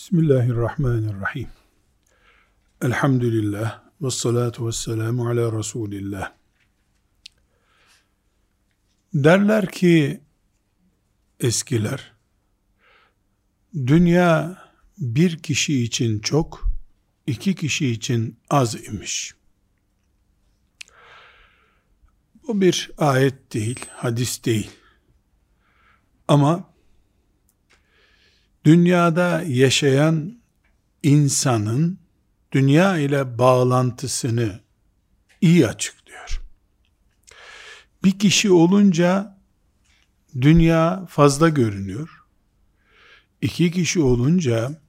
Bismillahirrahmanirrahim. Elhamdülillah ve salatu ve selamu ala Resulillah. Derler ki eskiler, dünya bir kişi için çok, iki kişi için az imiş. Bu bir ayet değil, hadis değil. Ama dünyada yaşayan insanın dünya ile bağlantısını iyi açıklıyor. Bir kişi olunca dünya fazla görünüyor. İki kişi olunca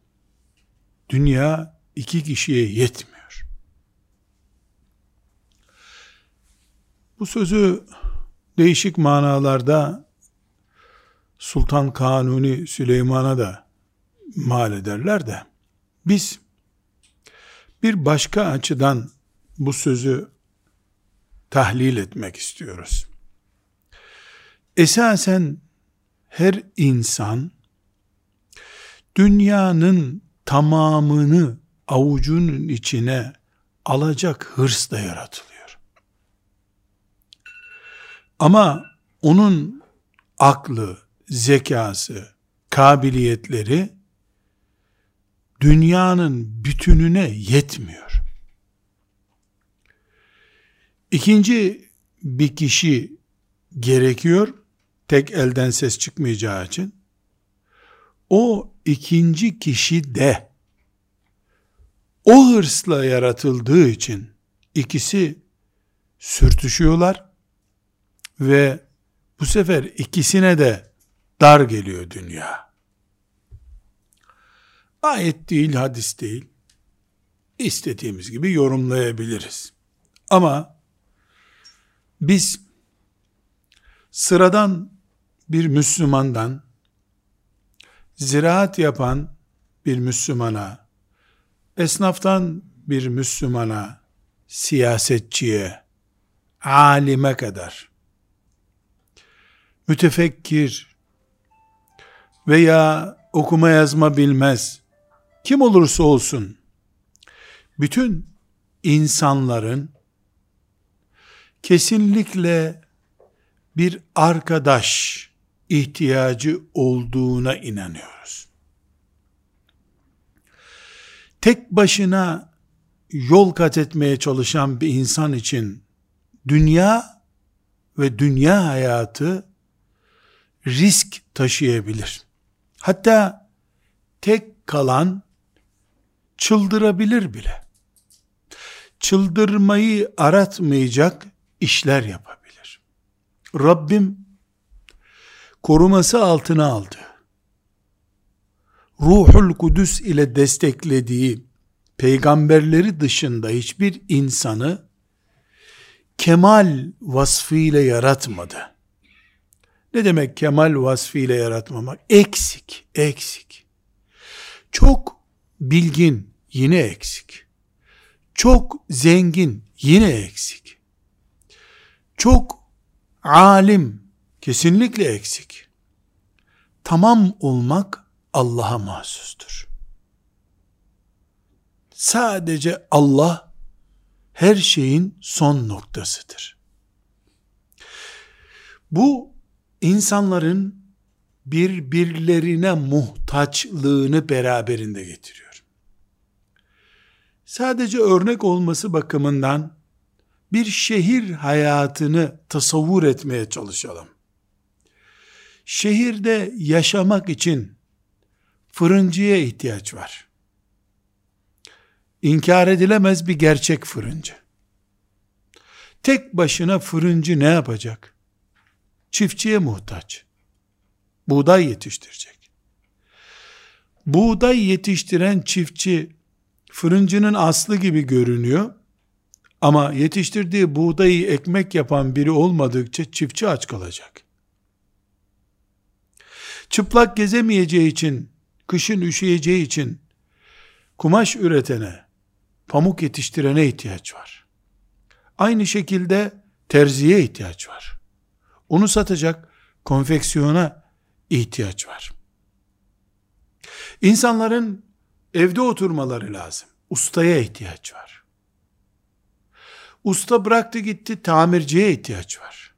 dünya iki kişiye yetmiyor. Bu sözü değişik manalarda Sultan Kanuni Süleyman'a da mal ederler de biz bir başka açıdan bu sözü tahlil etmek istiyoruz. Esasen her insan dünyanın tamamını avucunun içine alacak hırsla yaratılıyor. Ama onun aklı, zekası, kabiliyetleri dünyanın bütününe yetmiyor. İkinci bir kişi gerekiyor, tek elden ses çıkmayacağı için. O ikinci kişi de o hırsla yaratıldığı için ikisi sürtüşüyorlar ve bu sefer ikisine de dar geliyor dünya. Ayet değil, hadis değil. İstediğimiz gibi yorumlayabiliriz. Ama biz sıradan bir Müslümandan ziraat yapan bir Müslümana, esnaftan bir Müslümana, siyasetçiye, alime kadar, mütefekkir, veya okuma yazma bilmez, kim olursa olsun, bütün insanların kesinlikle bir arkadaş ihtiyacı olduğuna inanıyoruz. Tek başına yol kat etmeye çalışan bir insan için dünya ve dünya hayatı risk taşıyabilir. Hatta tek kalan çıldırabilir bile. Çıldırmayı aratmayacak işler yapabilir. Rabbim koruması altına aldı. Ruhul Kudüs ile desteklediği peygamberleri dışında hiçbir insanı kemal vasfıyla yaratmadı. Ne demek kemal vasfıyla yaratmamak? Eksik, eksik. Çok bilgin, yine eksik. Çok zengin, yine eksik. Çok alim, kesinlikle eksik. Tamam olmak Allah'a mahsustur. Sadece Allah her şeyin son noktasıdır. Bu insanların birbirlerine muhtaçlığını beraberinde getiriyor. Sadece örnek olması bakımından bir şehir hayatını tasavvur etmeye çalışalım. Şehirde yaşamak için fırıncıya ihtiyaç var. İnkar edilemez bir gerçek fırıncı. Tek başına fırıncı ne yapacak? çiftçiye muhtaç. Buğday yetiştirecek. Buğday yetiştiren çiftçi fırıncının aslı gibi görünüyor. Ama yetiştirdiği buğdayı ekmek yapan biri olmadıkça çiftçi aç kalacak. Çıplak gezemeyeceği için, kışın üşüyeceği için kumaş üretene, pamuk yetiştirene ihtiyaç var. Aynı şekilde terziye ihtiyaç var. Onu satacak konfeksiyona ihtiyaç var. İnsanların evde oturmaları lazım. Ustaya ihtiyaç var. Usta bıraktı gitti tamirciye ihtiyaç var.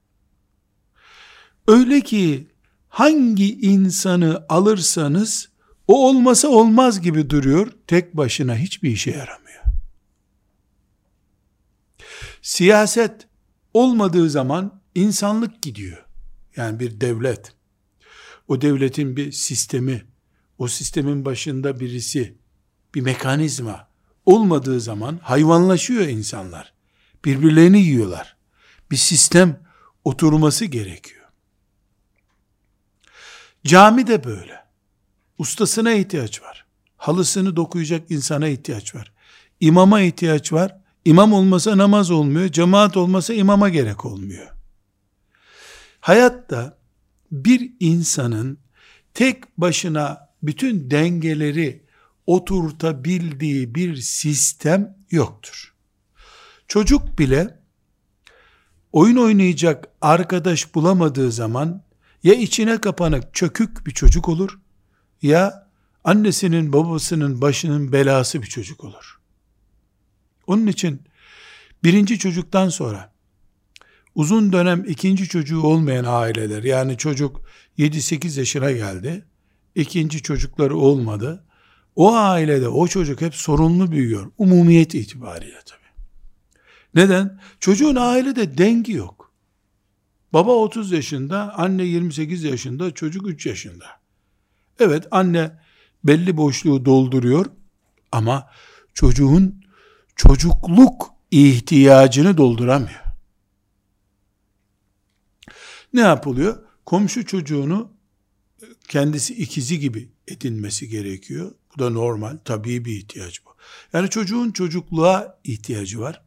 Öyle ki hangi insanı alırsanız o olmasa olmaz gibi duruyor. Tek başına hiçbir işe yaramıyor. Siyaset olmadığı zaman insanlık gidiyor. Yani bir devlet. O devletin bir sistemi, o sistemin başında birisi, bir mekanizma olmadığı zaman hayvanlaşıyor insanlar. Birbirlerini yiyorlar. Bir sistem oturması gerekiyor. Cami de böyle. Ustasına ihtiyaç var. Halısını dokuyacak insana ihtiyaç var. İmama ihtiyaç var. İmam olmasa namaz olmuyor. Cemaat olmasa imama gerek olmuyor. Hayatta bir insanın tek başına bütün dengeleri oturtabildiği bir sistem yoktur. Çocuk bile oyun oynayacak arkadaş bulamadığı zaman ya içine kapanık çökük bir çocuk olur ya annesinin babasının başının belası bir çocuk olur. Onun için birinci çocuktan sonra uzun dönem ikinci çocuğu olmayan aileler yani çocuk 7-8 yaşına geldi ikinci çocukları olmadı o ailede o çocuk hep sorunlu büyüyor umumiyet itibariyle tabi. Neden? Çocuğun ailede dengi yok. Baba 30 yaşında, anne 28 yaşında, çocuk 3 yaşında. Evet anne belli boşluğu dolduruyor ama çocuğun çocukluk ihtiyacını dolduramıyor. Ne yapılıyor? Komşu çocuğunu kendisi ikizi gibi edinmesi gerekiyor. Bu da normal, tabii bir ihtiyaç bu. Yani çocuğun çocukluğa ihtiyacı var.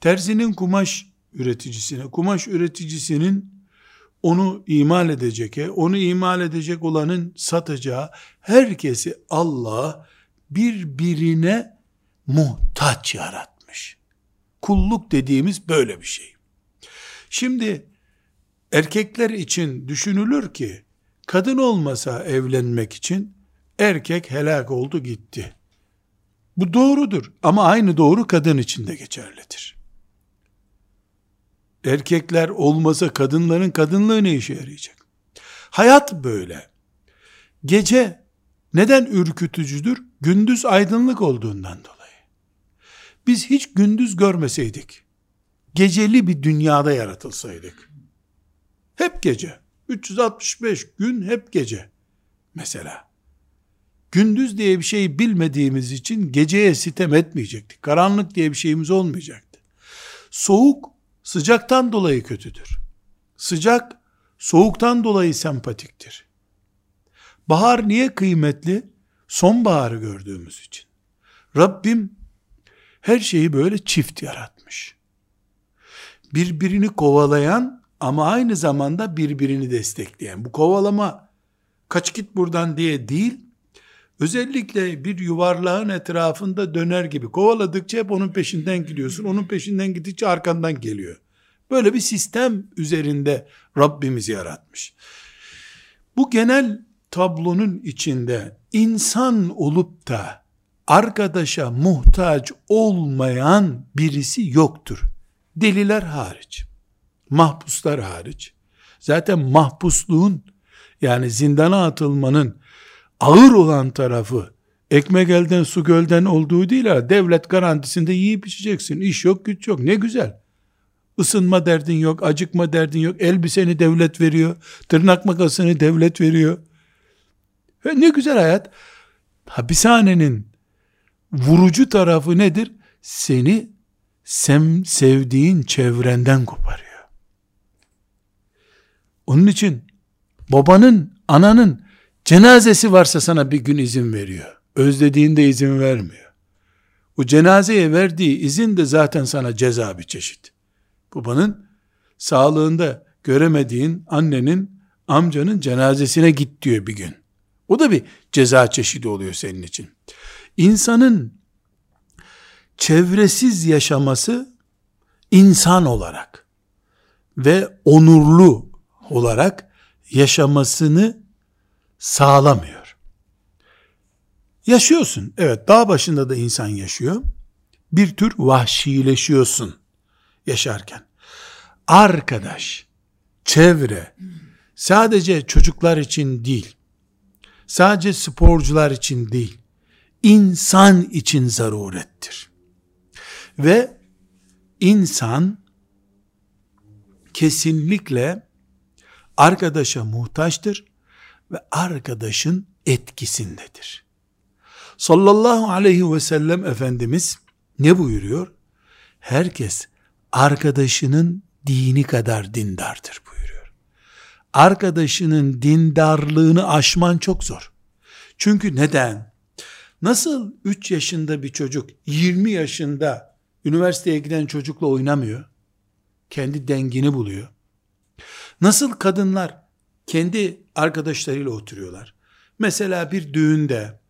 Terzinin kumaş üreticisine, kumaş üreticisinin onu imal edecek, onu imal edecek olanın satacağı herkesi Allah birbirine muhtaç yaratmış. Kulluk dediğimiz böyle bir şey. Şimdi erkekler için düşünülür ki kadın olmasa evlenmek için erkek helak oldu gitti. Bu doğrudur ama aynı doğru kadın için de geçerlidir. Erkekler olmasa kadınların kadınlığı ne işe yarayacak? Hayat böyle. Gece neden ürkütücüdür? Gündüz aydınlık olduğundan dolayı. Biz hiç gündüz görmeseydik, geceli bir dünyada yaratılsaydık, hep gece, 365 gün hep gece, mesela, gündüz diye bir şey bilmediğimiz için geceye sitem etmeyecektik. Karanlık diye bir şeyimiz olmayacaktı. Soğuk sıcaktan dolayı kötüdür. Sıcak soğuktan dolayı sempatiktir. Bahar niye kıymetli? Sonbaharı gördüğümüz için. Rabbim her şeyi böyle çift yaratmış. Birbirini kovalayan ama aynı zamanda birbirini destekleyen. Bu kovalama kaç git buradan diye değil, özellikle bir yuvarlağın etrafında döner gibi kovaladıkça hep onun peşinden gidiyorsun. Onun peşinden gidince arkandan geliyor. Böyle bir sistem üzerinde Rabbimiz yaratmış. Bu genel tablonun içinde insan olup da arkadaşa muhtaç olmayan birisi yoktur. Deliler hariç, mahpuslar hariç. Zaten mahpusluğun yani zindana atılmanın ağır olan tarafı ekmek elden su gölden olduğu değil ha. Devlet garantisinde yiyip içeceksin. İş yok güç yok. Ne güzel. Isınma derdin yok, acıkma derdin yok. Elbiseni devlet veriyor. Tırnak makasını devlet veriyor. Ve ne güzel hayat. Hapishanenin vurucu tarafı nedir? Seni sem sevdiğin çevrenden koparıyor. Onun için babanın, ananın cenazesi varsa sana bir gün izin veriyor. Özlediğinde izin vermiyor. O cenazeye verdiği izin de zaten sana ceza bir çeşit. Babanın sağlığında göremediğin annenin, amcanın cenazesine git diyor bir gün. O da bir ceza çeşidi oluyor senin için. İnsanın çevresiz yaşaması insan olarak ve onurlu olarak yaşamasını sağlamıyor. Yaşıyorsun. Evet dağ başında da insan yaşıyor. Bir tür vahşileşiyorsun yaşarken. Arkadaş, çevre sadece çocuklar için değil. Sadece sporcular için değil. insan için zarurettir. Ve insan kesinlikle arkadaşa muhtaçtır ve arkadaşın etkisindedir. Sallallahu aleyhi ve sellem Efendimiz ne buyuruyor? Herkes arkadaşının dini kadar dindardır buyuruyor. Arkadaşının dindarlığını aşman çok zor. Çünkü neden? Nasıl 3 yaşında bir çocuk 20 yaşında üniversiteye giden çocukla oynamıyor? Kendi dengini buluyor. Nasıl kadınlar kendi arkadaşlarıyla oturuyorlar? Mesela bir düğünde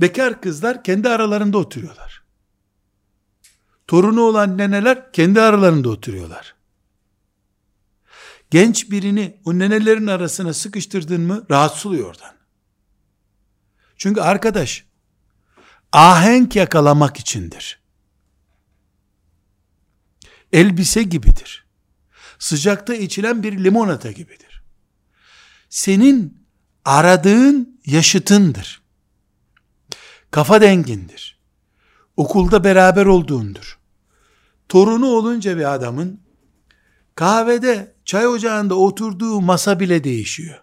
bekar kızlar kendi aralarında oturuyorlar. Torunu olan neneler kendi aralarında oturuyorlar. Genç birini o nenelerin arasına sıkıştırdın mı rahatsız oluyor oradan. Çünkü arkadaş ahenk yakalamak içindir. Elbise gibidir. Sıcakta içilen bir limonata gibidir. Senin aradığın yaşıtındır. Kafa dengindir. Okulda beraber olduğundur. Torunu olunca bir adamın kahvede çay ocağında oturduğu masa bile değişiyor.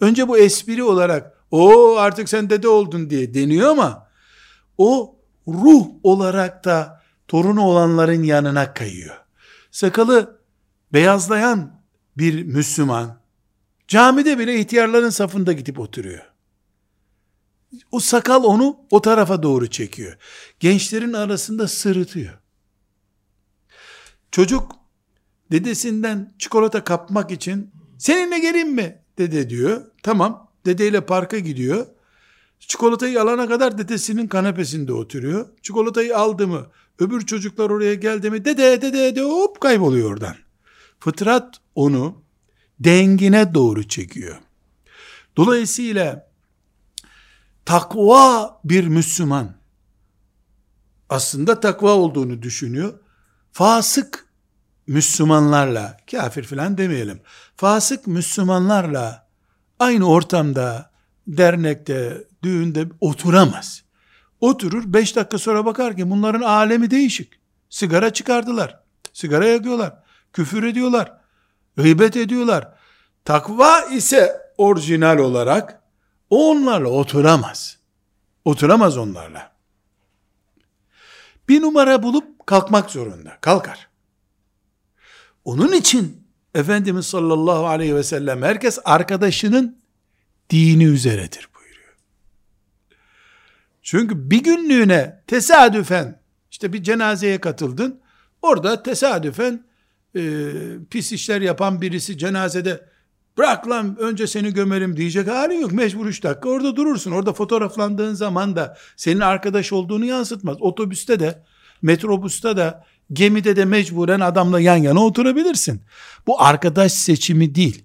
Önce bu espri olarak o artık sen dede oldun diye deniyor ama o ruh olarak da torunu olanların yanına kayıyor. Sakalı beyazlayan bir Müslüman camide bile ihtiyarların safında gidip oturuyor. O sakal onu o tarafa doğru çekiyor. Gençlerin arasında sırıtıyor. Çocuk dedesinden çikolata kapmak için seninle geleyim mi dede diyor. Tamam dedeyle parka gidiyor. Çikolatayı alana kadar dedesinin kanepesinde oturuyor. Çikolatayı aldı mı öbür çocuklar oraya geldi mi dede dede dede hop kayboluyor oradan. Fıtrat onu dengine doğru çekiyor. Dolayısıyla takva bir Müslüman aslında takva olduğunu düşünüyor. Fasık Müslümanlarla, kafir filan demeyelim, fasık Müslümanlarla aynı ortamda, dernekte, düğünde oturamaz. Oturur, beş dakika sonra bakar ki bunların alemi değişik. Sigara çıkardılar, sigara yakıyorlar, küfür ediyorlar, gıybet ediyorlar. Takva ise orijinal olarak onlarla oturamaz. Oturamaz onlarla. Bir numara bulup kalkmak zorunda. Kalkar. Onun için Efendimiz sallallahu aleyhi ve sellem herkes arkadaşının dini üzeredir buyuruyor. Çünkü bir günlüğüne tesadüfen işte bir cenazeye katıldın. Orada tesadüfen e, pis işler yapan birisi cenazede bırak lan önce seni gömerim diyecek hali yok. Mecbur üç dakika orada durursun. Orada fotoğraflandığın zaman da senin arkadaş olduğunu yansıtmaz. Otobüste de metrobüste de gemide de mecburen adamla yan yana oturabilirsin. Bu arkadaş seçimi değil.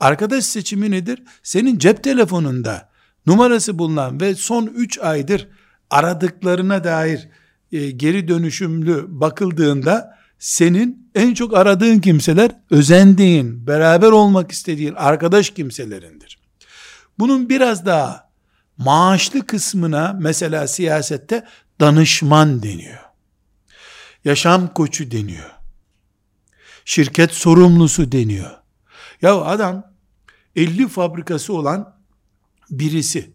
Arkadaş seçimi nedir? Senin cep telefonunda numarası bulunan ve son 3 aydır aradıklarına dair e, geri dönüşümlü bakıldığında senin en çok aradığın kimseler özendiğin, beraber olmak istediğin arkadaş kimselerindir. Bunun biraz daha maaşlı kısmına mesela siyasette danışman deniyor. Yaşam koçu deniyor. Şirket sorumlusu deniyor. Ya adam 50 fabrikası olan birisi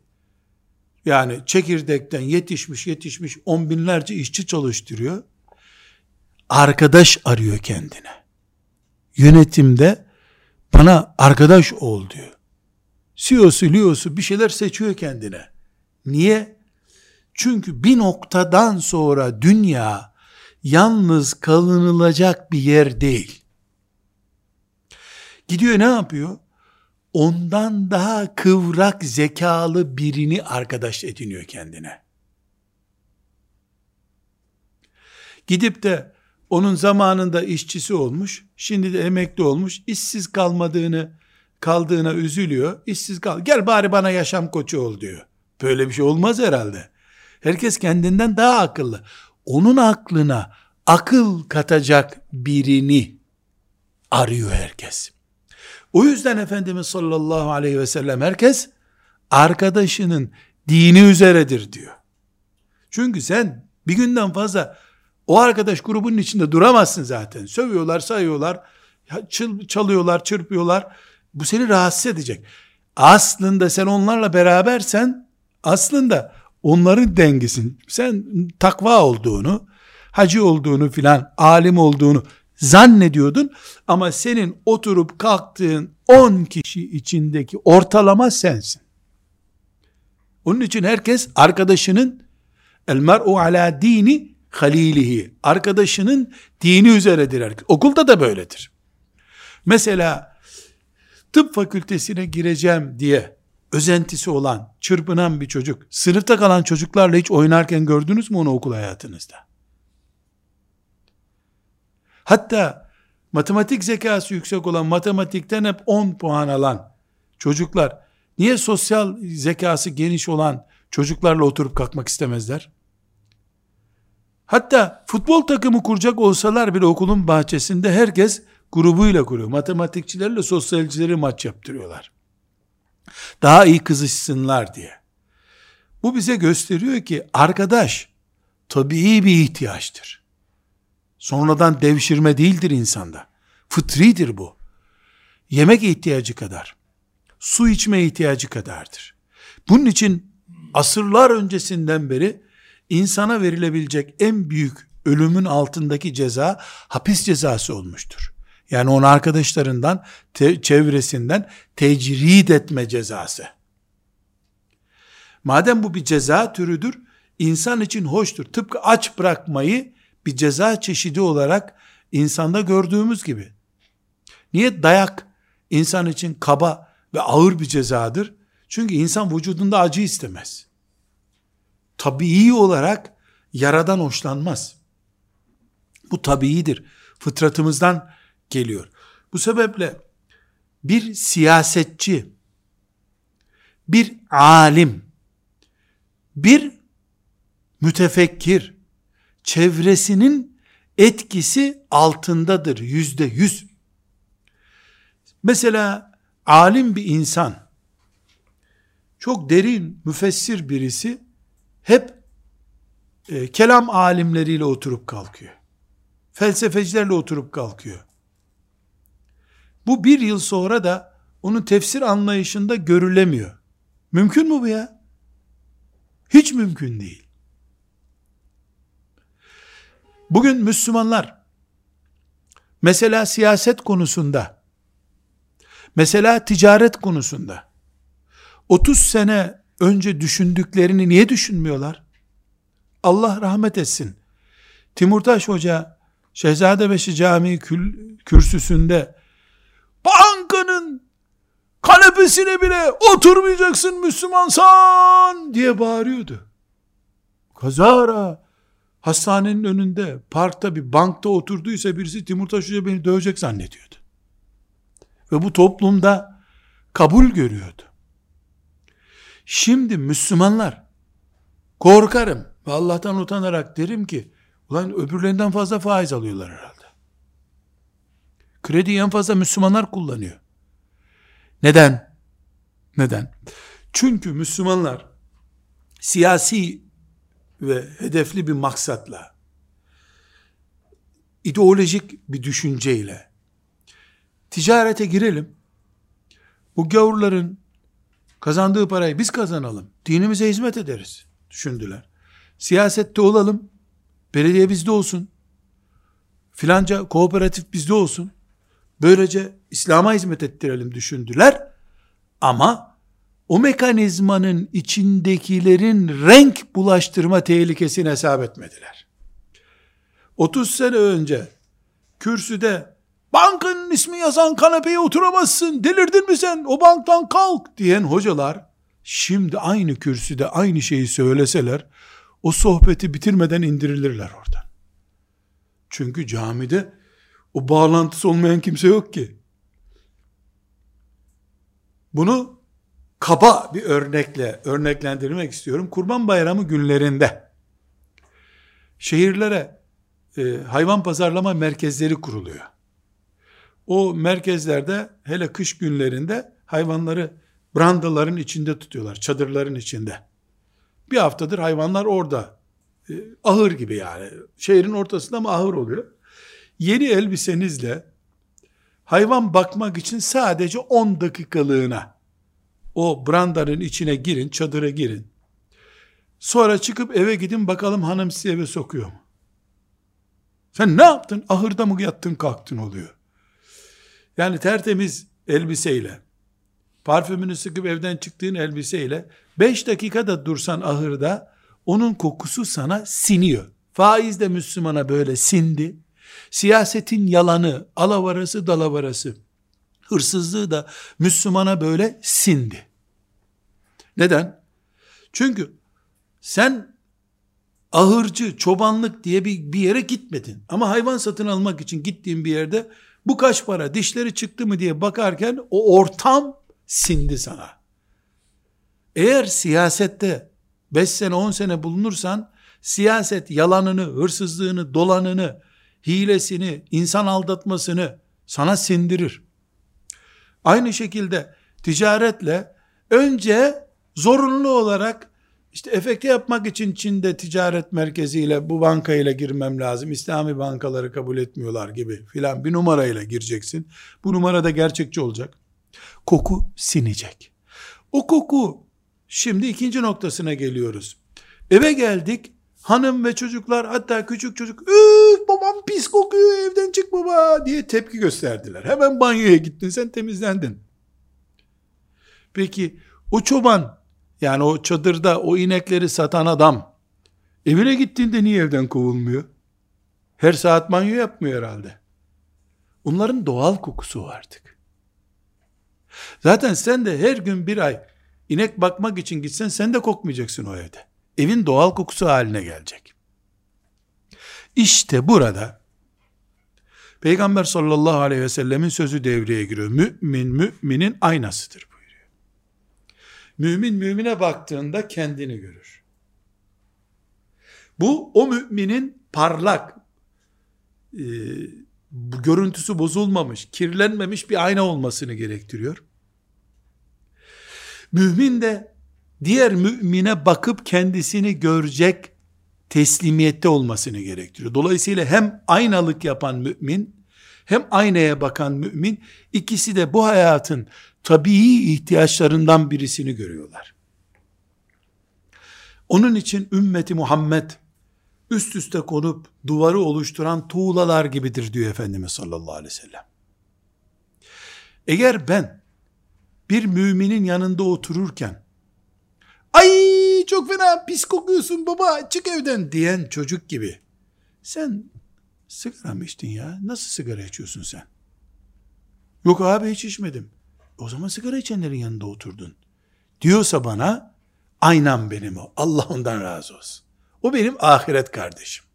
yani çekirdekten yetişmiş yetişmiş on binlerce işçi çalıştırıyor. Arkadaş arıyor kendine. Yönetimde bana arkadaş ol diyor. CEO'su, LEO'su bir şeyler seçiyor kendine. Niye? Çünkü bir noktadan sonra dünya yalnız kalınılacak bir yer değil. Gidiyor ne yapıyor? Ondan daha kıvrak zekalı birini arkadaş ediniyor kendine. Gidip de onun zamanında işçisi olmuş, şimdi de emekli olmuş, işsiz kalmadığını, kaldığına üzülüyor. İşsiz kal, gel bari bana yaşam koçu ol diyor. Böyle bir şey olmaz herhalde. Herkes kendinden daha akıllı. Onun aklına akıl katacak birini arıyor herkes. O yüzden Efendimiz sallallahu aleyhi ve sellem herkes arkadaşının dini üzeredir diyor. Çünkü sen bir günden fazla o arkadaş grubunun içinde duramazsın zaten. Sövüyorlar, sayıyorlar, çalıyorlar, çırpıyorlar. Bu seni rahatsız edecek. Aslında sen onlarla berabersen aslında onların dengesin. Sen takva olduğunu, hacı olduğunu filan, alim olduğunu zannediyordun ama senin oturup kalktığın 10 kişi içindeki ortalama sensin. Onun için herkes arkadaşının el mer'u ala dini halilihi arkadaşının dini üzeredir. Okulda da böyledir. Mesela tıp fakültesine gireceğim diye özentisi olan, çırpınan bir çocuk, sınıfta kalan çocuklarla hiç oynarken gördünüz mü onu okul hayatınızda? Hatta matematik zekası yüksek olan, matematikten hep 10 puan alan çocuklar, niye sosyal zekası geniş olan çocuklarla oturup kalkmak istemezler? Hatta futbol takımı kuracak olsalar bile okulun bahçesinde herkes grubuyla kuruyor. Matematikçilerle sosyalcileri maç yaptırıyorlar. Daha iyi kızışsınlar diye. Bu bize gösteriyor ki arkadaş tabii bir ihtiyaçtır. Sonradan devşirme değildir insanda. Fıtridir bu. Yemek ihtiyacı kadar, su içme ihtiyacı kadardır. Bunun için asırlar öncesinden beri insana verilebilecek en büyük ölümün altındaki ceza hapis cezası olmuştur. Yani onun arkadaşlarından, te, çevresinden tecrid etme cezası. Madem bu bir ceza türüdür, insan için hoştur. Tıpkı aç bırakmayı bir ceza çeşidi olarak insanda gördüğümüz gibi. Niye dayak insan için kaba ve ağır bir cezadır? Çünkü insan vücudunda acı istemez. Tabii olarak yaradan hoşlanmaz. Bu tabiidir. Fıtratımızdan geliyor. Bu sebeple bir siyasetçi, bir alim, bir mütefekkir, çevresinin etkisi altındadır yüzde yüz. Mesela alim bir insan, çok derin, müfessir birisi, hep e, kelam alimleriyle oturup kalkıyor. Felsefecilerle oturup kalkıyor. Bu bir yıl sonra da onun tefsir anlayışında görülemiyor. Mümkün mü bu ya? Hiç mümkün değil. Bugün Müslümanlar mesela siyaset konusunda mesela ticaret konusunda 30 sene önce düşündüklerini niye düşünmüyorlar? Allah rahmet etsin. Timurtaş Hoca Şehzadebeşi Camii kül, kürsüsünde bankanın kanepesine bile oturmayacaksın Müslümansan diye bağırıyordu. Kazara hastanenin önünde parkta bir bankta oturduysa birisi Timurtaş Hoca beni dövecek zannediyordu. Ve bu toplumda kabul görüyordu. Şimdi Müslümanlar korkarım ve Allah'tan utanarak derim ki ulan öbürlerinden fazla faiz alıyorlar herhalde. Krediyi en fazla Müslümanlar kullanıyor. Neden? Neden? Çünkü Müslümanlar siyasi ve hedefli bir maksatla ideolojik bir düşünceyle ticarete girelim. Bu gavurların kazandığı parayı biz kazanalım. Dinimize hizmet ederiz düşündüler. Siyasette olalım. Belediye bizde olsun. Filanca kooperatif bizde olsun. Böylece İslam'a hizmet ettirelim düşündüler. Ama o mekanizmanın içindekilerin renk bulaştırma tehlikesini hesap etmediler. 30 sene önce kürsüde bankanın ismi yazan kanepeye oturamazsın, delirdin mi sen, o banktan kalk diyen hocalar, şimdi aynı kürsüde aynı şeyi söyleseler, o sohbeti bitirmeden indirilirler oradan. Çünkü camide o bağlantısı olmayan kimse yok ki. Bunu kaba bir örnekle örneklendirmek istiyorum. Kurban Bayramı günlerinde şehirlere e, hayvan pazarlama merkezleri kuruluyor. O merkezlerde hele kış günlerinde hayvanları brandaların içinde tutuyorlar, çadırların içinde. Bir haftadır hayvanlar orada. E, ahır gibi yani. Şehrin ortasında ama ahır oluyor. Yeni elbisenizle hayvan bakmak için sadece 10 dakikalığına o brandanın içine girin, çadıra girin. Sonra çıkıp eve gidin bakalım hanım sizi eve sokuyor mu? Sen ne yaptın? Ahırda mı yattın kalktın oluyor. Yani tertemiz elbiseyle, parfümünü sıkıp evden çıktığın elbiseyle 5 dakikada dursan ahırda onun kokusu sana siniyor. Faiz de Müslümana böyle sindi. Siyasetin yalanı, alavarası dalavarası, hırsızlığı da Müslümana böyle sindi. Neden? Çünkü sen ahırcı, çobanlık diye bir, bir yere gitmedin. Ama hayvan satın almak için gittiğin bir yerde bu kaç para, dişleri çıktı mı diye bakarken o ortam sindi sana. Eğer siyasette 5 sene 10 sene bulunursan siyaset yalanını, hırsızlığını, dolanını, hilesini, insan aldatmasını sana sindirir. Aynı şekilde ticaretle önce zorunlu olarak işte efekte yapmak için Çin'de ticaret merkeziyle bu bankayla girmem lazım. İslami bankaları kabul etmiyorlar gibi filan bir numarayla gireceksin. Bu numara da gerçekçi olacak. Koku sinecek. O koku şimdi ikinci noktasına geliyoruz. Eve geldik. Hanım ve çocuklar hatta küçük çocuk üf babam pis kokuyor evden çık baba diye tepki gösterdiler. Hemen banyoya gittin sen temizlendin. Peki o çoban yani o çadırda o inekleri satan adam evine gittiğinde niye evden kovulmuyor? Her saat banyo yapmıyor herhalde. Onların doğal kokusu artık. Zaten sen de her gün bir ay inek bakmak için gitsen sen de kokmayacaksın o evde. Evin doğal kokusu haline gelecek. İşte burada Peygamber sallallahu aleyhi ve sellemin sözü devreye giriyor. Mümin müminin aynasıdır. Mümin mümine baktığında kendini görür. Bu o müminin parlak, e, görüntüsü bozulmamış, kirlenmemiş bir ayna olmasını gerektiriyor. Mümin de diğer mümine bakıp kendisini görecek teslimiyette olmasını gerektiriyor. Dolayısıyla hem aynalık yapan mümin, hem aynaya bakan mümin, ikisi de bu hayatın tabii ihtiyaçlarından birisini görüyorlar. Onun için ümmeti Muhammed, üst üste konup duvarı oluşturan tuğlalar gibidir diyor Efendimiz sallallahu aleyhi ve sellem. Eğer ben bir müminin yanında otururken ay çok fena pis kokuyorsun baba çık evden diyen çocuk gibi sen sigara mı içtin ya nasıl sigara içiyorsun sen yok abi hiç içmedim o zaman sigara içenlerin yanında oturdun diyorsa bana aynam benim o Allah ondan razı olsun o benim ahiret kardeşim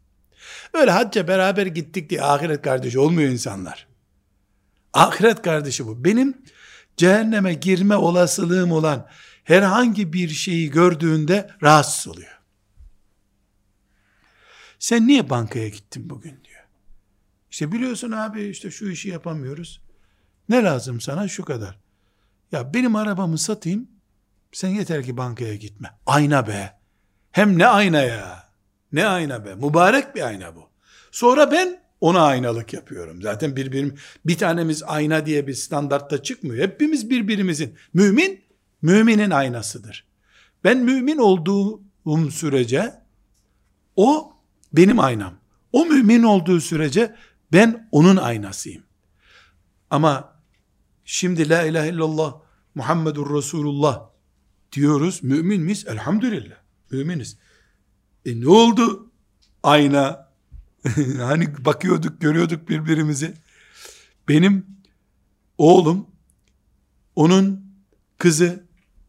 öyle hacca beraber gittik diye ahiret kardeşi olmuyor insanlar ahiret kardeşi bu benim cehenneme girme olasılığım olan herhangi bir şeyi gördüğünde rahatsız oluyor. Sen niye bankaya gittin bugün diyor. İşte biliyorsun abi işte şu işi yapamıyoruz. Ne lazım sana? Şu kadar. Ya benim arabamı satayım. Sen yeter ki bankaya gitme. Ayna be. Hem ne ayna ya. Ne ayna be. Mübarek bir ayna bu. Sonra ben ona aynalık yapıyorum. Zaten birbirim bir tanemiz ayna diye bir standartta çıkmıyor. Hepimiz birbirimizin. Mümin, müminin aynasıdır. Ben mümin olduğum sürece o benim aynam. O mümin olduğu sürece ben onun aynasıyım. Ama şimdi la ilahe illallah Muhammedur Resulullah diyoruz. Mümin miyiz? Elhamdülillah. Müminiz. E ne oldu? Ayna hani bakıyorduk, görüyorduk birbirimizi. Benim oğlum, onun kızı,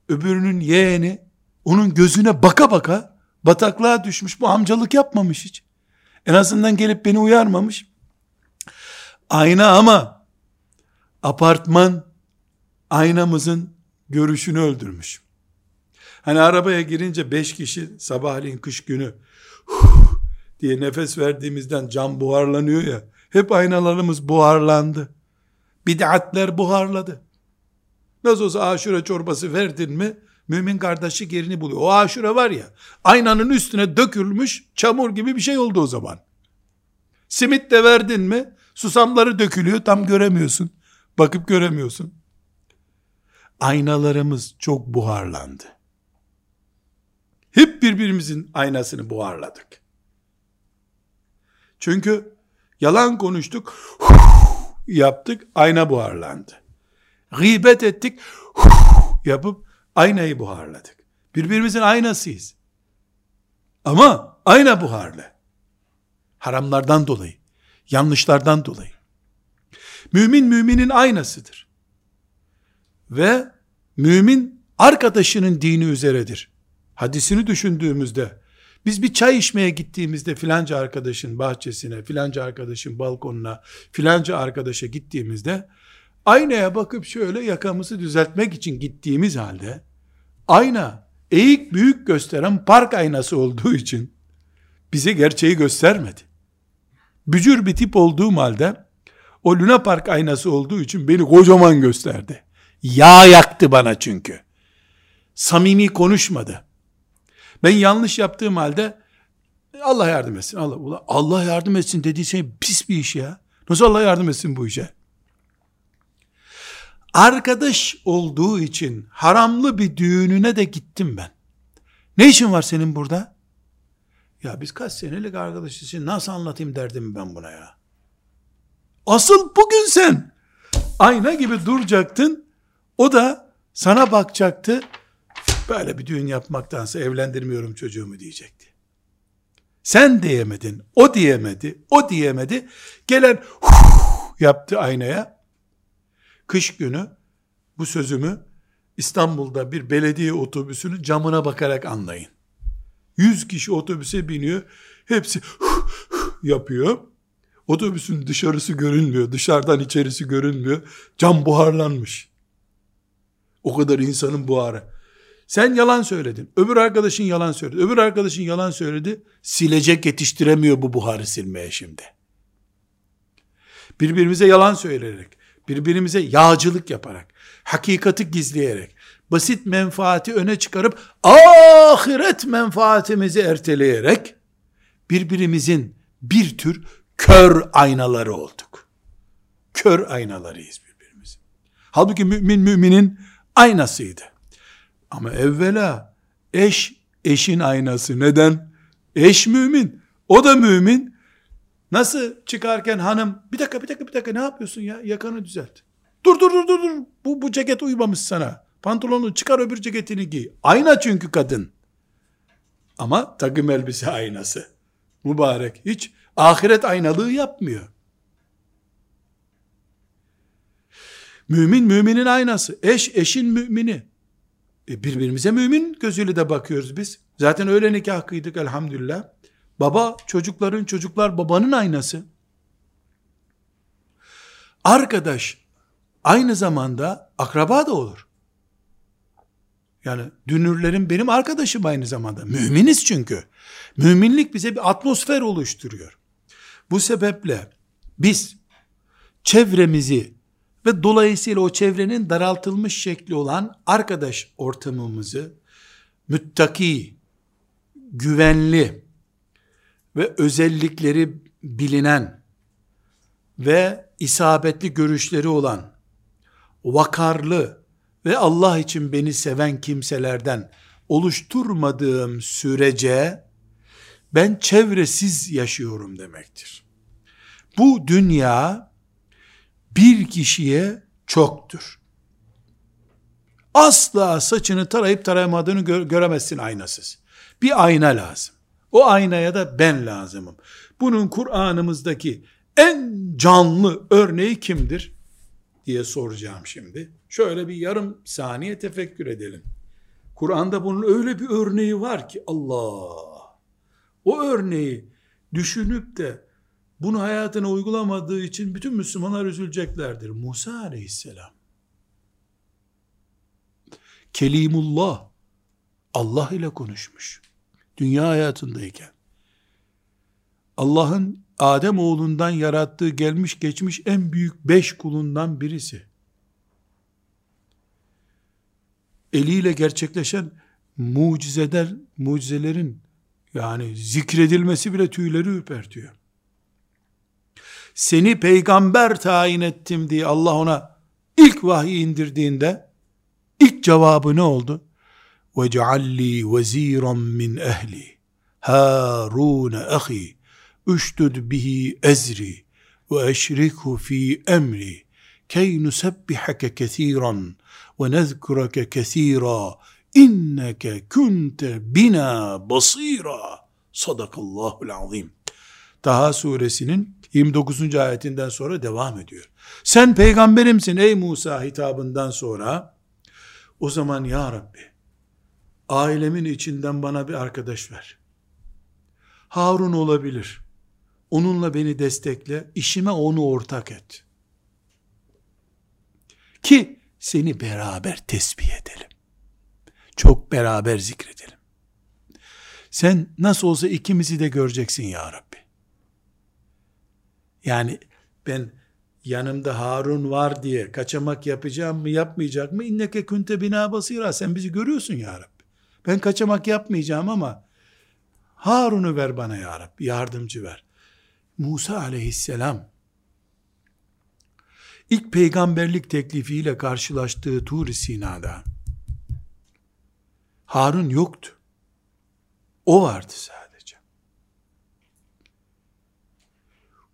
öbürünün yeğeni, onun gözüne baka baka bataklığa düşmüş. Bu amcalık yapmamış hiç. En azından gelip beni uyarmamış. Ayna ama apartman aynamızın görüşünü öldürmüş. Hani arabaya girince beş kişi sabahleyin kış günü diye nefes verdiğimizden cam buharlanıyor ya. Hep aynalarımız buharlandı. Bid'atler buharladı. Nasıl olsa aşure çorbası verdin mi mümin kardeşi yerini buluyor. O aşure var ya aynanın üstüne dökülmüş çamur gibi bir şey oldu o zaman. Simit de verdin mi susamları dökülüyor tam göremiyorsun. Bakıp göremiyorsun. Aynalarımız çok buharlandı. Hep birbirimizin aynasını buharladık. Çünkü yalan konuştuk, yaptık, ayna buharlandı. Gıybet ettik, yapıp aynayı buharladık. Birbirimizin aynasıyız. Ama ayna buharlı. Haramlardan dolayı, yanlışlardan dolayı. Mümin müminin aynasıdır. Ve mümin arkadaşının dini üzeredir. Hadisini düşündüğümüzde biz bir çay içmeye gittiğimizde filanca arkadaşın bahçesine, filanca arkadaşın balkonuna, filanca arkadaşa gittiğimizde aynaya bakıp şöyle yakamızı düzeltmek için gittiğimiz halde ayna eğik büyük gösteren park aynası olduğu için bize gerçeği göstermedi. Bücür bir tip olduğum halde o Luna Park aynası olduğu için beni kocaman gösterdi. Yağ yaktı bana çünkü. Samimi konuşmadı. Ben yanlış yaptığım halde Allah yardım etsin. Allah, Allah yardım etsin dediği şey pis bir iş ya. Nasıl Allah yardım etsin bu işe? Arkadaş olduğu için haramlı bir düğününe de gittim ben. Ne işin var senin burada? Ya biz kaç senelik arkadaşız. Nasıl anlatayım derdim ben buna ya. Asıl bugün sen ayna gibi duracaktın. O da sana bakacaktı. Böyle bir düğün yapmaktansa evlendirmiyorum çocuğumu diyecekti. Sen diyemedin, o diyemedi, o diyemedi. Gelen yaptı aynaya. Kış günü bu sözümü İstanbul'da bir belediye otobüsünün camına bakarak anlayın. Yüz kişi otobüse biniyor. Hepsi yapıyor. Otobüsün dışarısı görünmüyor. Dışarıdan içerisi görünmüyor. Cam buharlanmış. O kadar insanın buharı. Sen yalan söyledin. Öbür arkadaşın yalan söyledi. Öbür arkadaşın yalan söyledi. Silecek yetiştiremiyor bu buharı silmeye şimdi. Birbirimize yalan söyleyerek, birbirimize yağcılık yaparak, hakikati gizleyerek, basit menfaati öne çıkarıp ahiret menfaatimizi erteleyerek birbirimizin bir tür kör aynaları olduk. Kör aynalarıyız birbirimizin. Halbuki mümin müminin aynasıydı. Ama evvela eş eşin aynası. Neden? Eş mümin. O da mümin. Nasıl çıkarken hanım bir dakika bir dakika bir dakika ne yapıyorsun ya yakanı düzelt. Dur dur dur dur dur bu, bu ceket uymamış sana. Pantolonu çıkar öbür ceketini giy. Ayna çünkü kadın. Ama takım elbise aynası. Mübarek. Hiç ahiret aynalığı yapmıyor. Mümin müminin aynası. Eş eşin mümini. E birbirimize mümin gözüyle de bakıyoruz biz. Zaten öyle nikah kıydık elhamdülillah. Baba çocukların çocuklar babanın aynası. Arkadaş aynı zamanda akraba da olur. Yani dünürlerim benim arkadaşım aynı zamanda. Müminiz çünkü. Müminlik bize bir atmosfer oluşturuyor. Bu sebeple biz çevremizi ve dolayısıyla o çevrenin daraltılmış şekli olan arkadaş ortamımızı müttaki, güvenli ve özellikleri bilinen ve isabetli görüşleri olan vakarlı ve Allah için beni seven kimselerden oluşturmadığım sürece ben çevresiz yaşıyorum demektir. Bu dünya bir kişiye çoktur. Asla saçını tarayıp tarayamadığını gö- göremezsin aynasız. Bir ayna lazım. O aynaya da ben lazımım. Bunun Kur'an'ımızdaki en canlı örneği kimdir? diye soracağım şimdi. Şöyle bir yarım saniye tefekkür edelim. Kur'an'da bunun öyle bir örneği var ki Allah. O örneği düşünüp de bunu hayatına uygulamadığı için bütün Müslümanlar üzüleceklerdir. Musa aleyhisselam. Kelimullah. Allah ile konuşmuş. Dünya hayatındayken. Allah'ın Adem oğlundan yarattığı gelmiş geçmiş en büyük beş kulundan birisi. Eliyle gerçekleşen mucizeler, mucizelerin yani zikredilmesi bile tüyleri ürpertiyor. Seni peygamber tayin ettim diye Allah ona ilk vahiy indirdiğinde ilk cevabı ne oldu? وَجَعَلْ لِي وَز۪يرًا مِنْ اَهْلِ هَارُونَ اَخِي üştüd bihi ezri ve eşrikhu fi emri key nusebbihake kesiran ve nezkurake kesira inneke kunte bina basira sadakallahul azim Taha suresinin 29. ayetinden sonra devam ediyor. Sen peygamberimsin ey Musa hitabından sonra o zaman ya Rabbi ailemin içinden bana bir arkadaş ver. Harun olabilir. Onunla beni destekle, işime onu ortak et. Ki seni beraber tesbih edelim. Çok beraber zikredelim. Sen nasıl olsa ikimizi de göreceksin ya Rabbi. Yani ben yanımda Harun var diye kaçamak yapacağım mı yapmayacak mı? İnneke kunte bina basira. Sen bizi görüyorsun ya Rabbi. Ben kaçamak yapmayacağım ama Harun'u ver bana ya Rabbi. Yardımcı ver. Musa aleyhisselam ilk peygamberlik teklifiyle karşılaştığı Tur-i Sina'da Harun yoktu. O vardı sadece.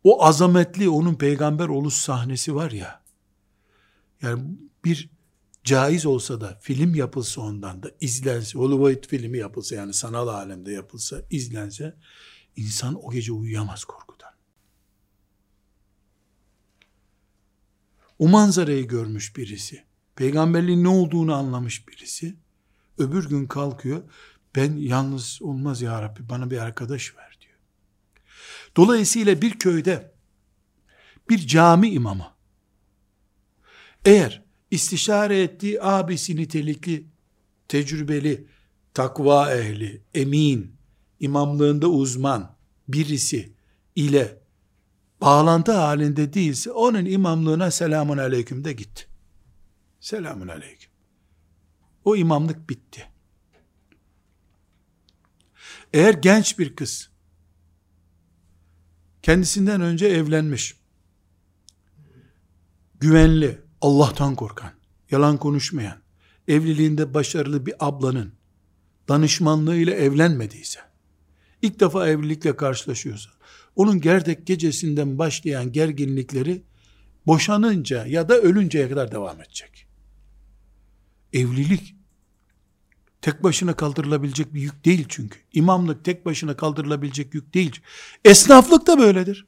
O azametli onun peygamber oluş sahnesi var ya, yani bir caiz olsa da film yapılsa ondan da izlense, Hollywood filmi yapılsa yani sanal alemde yapılsa, izlense, insan o gece uyuyamaz korkudan. O manzarayı görmüş birisi, peygamberliğin ne olduğunu anlamış birisi, öbür gün kalkıyor, ben yalnız olmaz ya Rabbi bana bir arkadaş ver diyor. Dolayısıyla bir köyde bir cami imamı eğer istişare ettiği abisi nitelikli, tecrübeli, takva ehli, emin, imamlığında uzman birisi ile bağlantı halinde değilse onun imamlığına selamun aleyküm de git. Selamun aleyküm. O imamlık bitti. Eğer genç bir kız kendisinden önce evlenmiş, güvenli, Allah'tan korkan, yalan konuşmayan, evliliğinde başarılı bir ablanın danışmanlığıyla evlenmediyse, ilk defa evlilikle karşılaşıyorsa, onun gerdek gecesinden başlayan gerginlikleri boşanınca ya da ölünceye kadar devam edecek. Evlilik tek başına kaldırılabilecek bir yük değil çünkü. İmamlık tek başına kaldırılabilecek yük değil. Esnaflık da böyledir.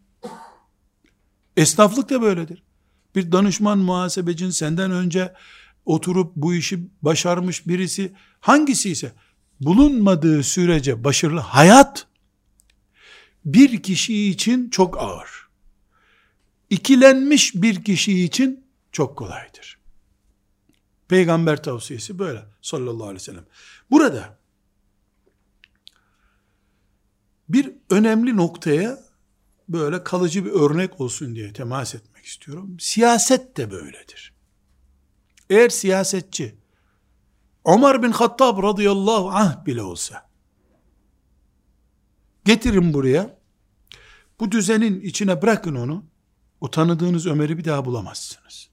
Esnaflık da böyledir. Bir danışman muhasebecin senden önce oturup bu işi başarmış birisi hangisi ise bulunmadığı sürece başarılı hayat bir kişi için çok ağır. İkilenmiş bir kişi için çok kolaydır. Peygamber tavsiyesi böyle sallallahu aleyhi ve sellem. Burada bir önemli noktaya böyle kalıcı bir örnek olsun diye temas etmek istiyorum. Siyaset de böyledir. Eğer siyasetçi Ömer bin Hattab radıyallahu anh bile olsa getirin buraya bu düzenin içine bırakın onu o tanıdığınız Ömer'i bir daha bulamazsınız.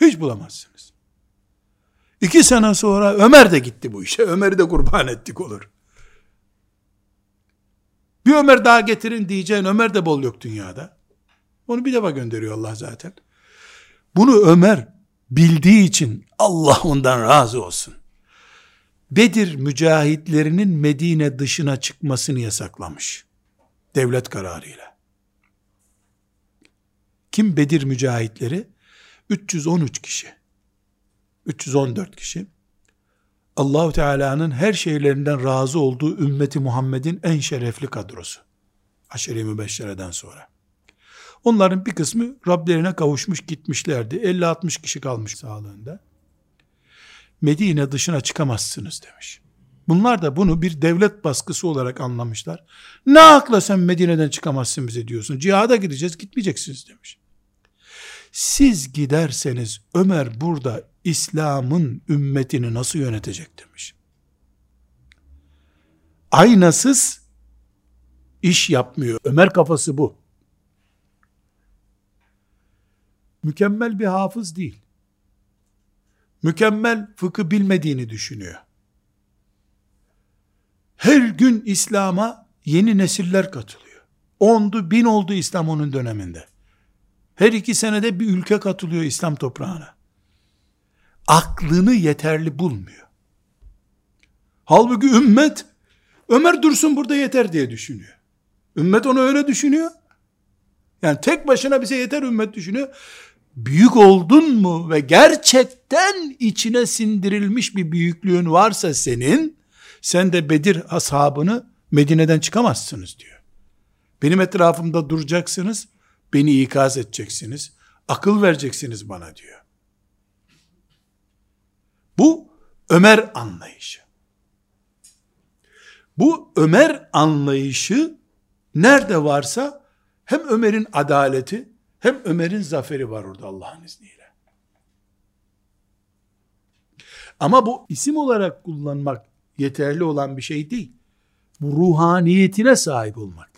Hiç bulamazsınız. İki sene sonra Ömer de gitti bu işe. Ömer'i de kurban ettik olur. Bir Ömer daha getirin diyeceğin Ömer de bol yok dünyada. Onu bir defa gönderiyor Allah zaten. Bunu Ömer bildiği için Allah ondan razı olsun. Bedir mücahitlerinin Medine dışına çıkmasını yasaklamış. Devlet kararıyla. Kim Bedir mücahitleri? 313 kişi. 314 kişi. Allahu Teala'nın her şeylerinden razı olduğu ümmeti Muhammed'in en şerefli kadrosu. Aşere-i Mübeşşere'den sonra. Onların bir kısmı Rablerine kavuşmuş gitmişlerdi. 50-60 kişi kalmış sağlığında. Medine dışına çıkamazsınız demiş. Bunlar da bunu bir devlet baskısı olarak anlamışlar. Ne akla sen Medine'den çıkamazsın bize diyorsun. Cihada gideceğiz gitmeyeceksiniz demiş. Siz giderseniz Ömer burada İslam'ın ümmetini nasıl yönetecek demiş. Aynasız iş yapmıyor. Ömer kafası bu. Mükemmel bir hafız değil. Mükemmel fıkı bilmediğini düşünüyor. Her gün İslam'a yeni nesiller katılıyor. Ondu, bin oldu İslam onun döneminde. Her iki senede bir ülke katılıyor İslam toprağına. Aklını yeterli bulmuyor. Halbuki ümmet, Ömer dursun burada yeter diye düşünüyor. Ümmet onu öyle düşünüyor. Yani tek başına bize yeter ümmet düşünüyor. Büyük oldun mu ve gerçekten içine sindirilmiş bir büyüklüğün varsa senin, sen de Bedir ashabını Medine'den çıkamazsınız diyor. Benim etrafımda duracaksınız, beni ikaz edeceksiniz, akıl vereceksiniz bana diyor. Bu Ömer anlayışı. Bu Ömer anlayışı nerede varsa hem Ömer'in adaleti hem Ömer'in zaferi var orada Allah'ın izniyle. Ama bu isim olarak kullanmak yeterli olan bir şey değil. Bu ruhaniyetine sahip olmak.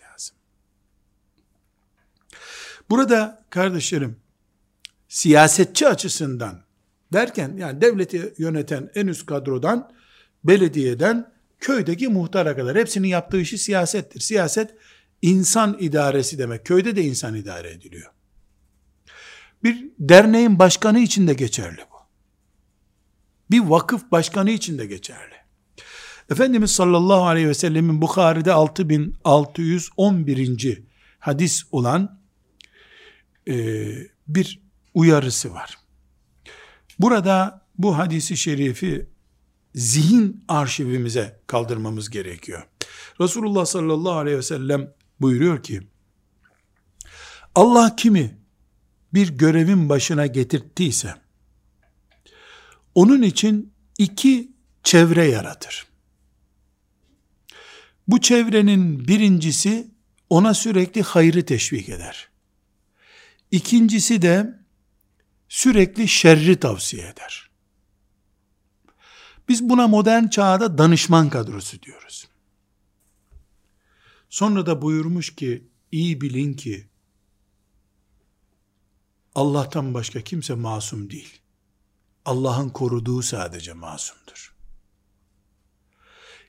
Burada kardeşlerim siyasetçi açısından derken yani devleti yöneten en üst kadrodan belediyeden köydeki muhtara kadar hepsinin yaptığı işi siyasettir. Siyaset insan idaresi demek. Köyde de insan idare ediliyor. Bir derneğin başkanı için de geçerli bu. Bir vakıf başkanı için de geçerli. Efendimiz sallallahu aleyhi ve sellemin Bukhari'de 6611. hadis olan e, bir uyarısı var. Burada bu hadisi şerifi zihin arşivimize kaldırmamız gerekiyor. Resulullah sallallahu aleyhi ve sellem buyuruyor ki, Allah kimi bir görevin başına getirttiyse, onun için iki çevre yaratır. Bu çevrenin birincisi ona sürekli hayrı teşvik eder. İkincisi de sürekli şerri tavsiye eder. Biz buna modern çağda danışman kadrosu diyoruz. Sonra da buyurmuş ki iyi bilin ki Allah'tan başka kimse masum değil. Allah'ın koruduğu sadece masumdur.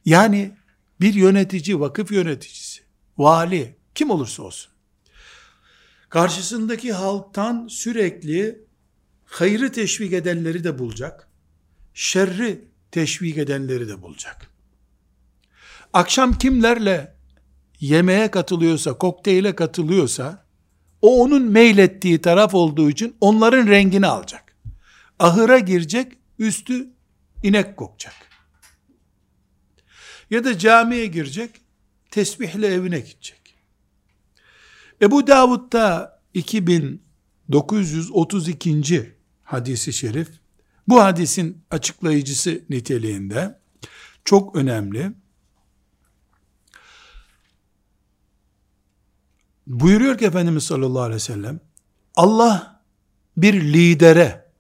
Yani bir yönetici, vakıf yöneticisi, vali, kim olursa olsun, karşısındaki halktan sürekli hayrı teşvik edenleri de bulacak, şerri teşvik edenleri de bulacak. Akşam kimlerle yemeğe katılıyorsa, kokteyle katılıyorsa, o onun meylettiği taraf olduğu için onların rengini alacak. Ahıra girecek, üstü inek kokacak. Ya da camiye girecek, tesbihle evine gidecek. Ebu Davud'da 2932. hadisi şerif, bu hadisin açıklayıcısı niteliğinde çok önemli. Buyuruyor ki Efendimiz sallallahu aleyhi ve sellem, Allah bir lidere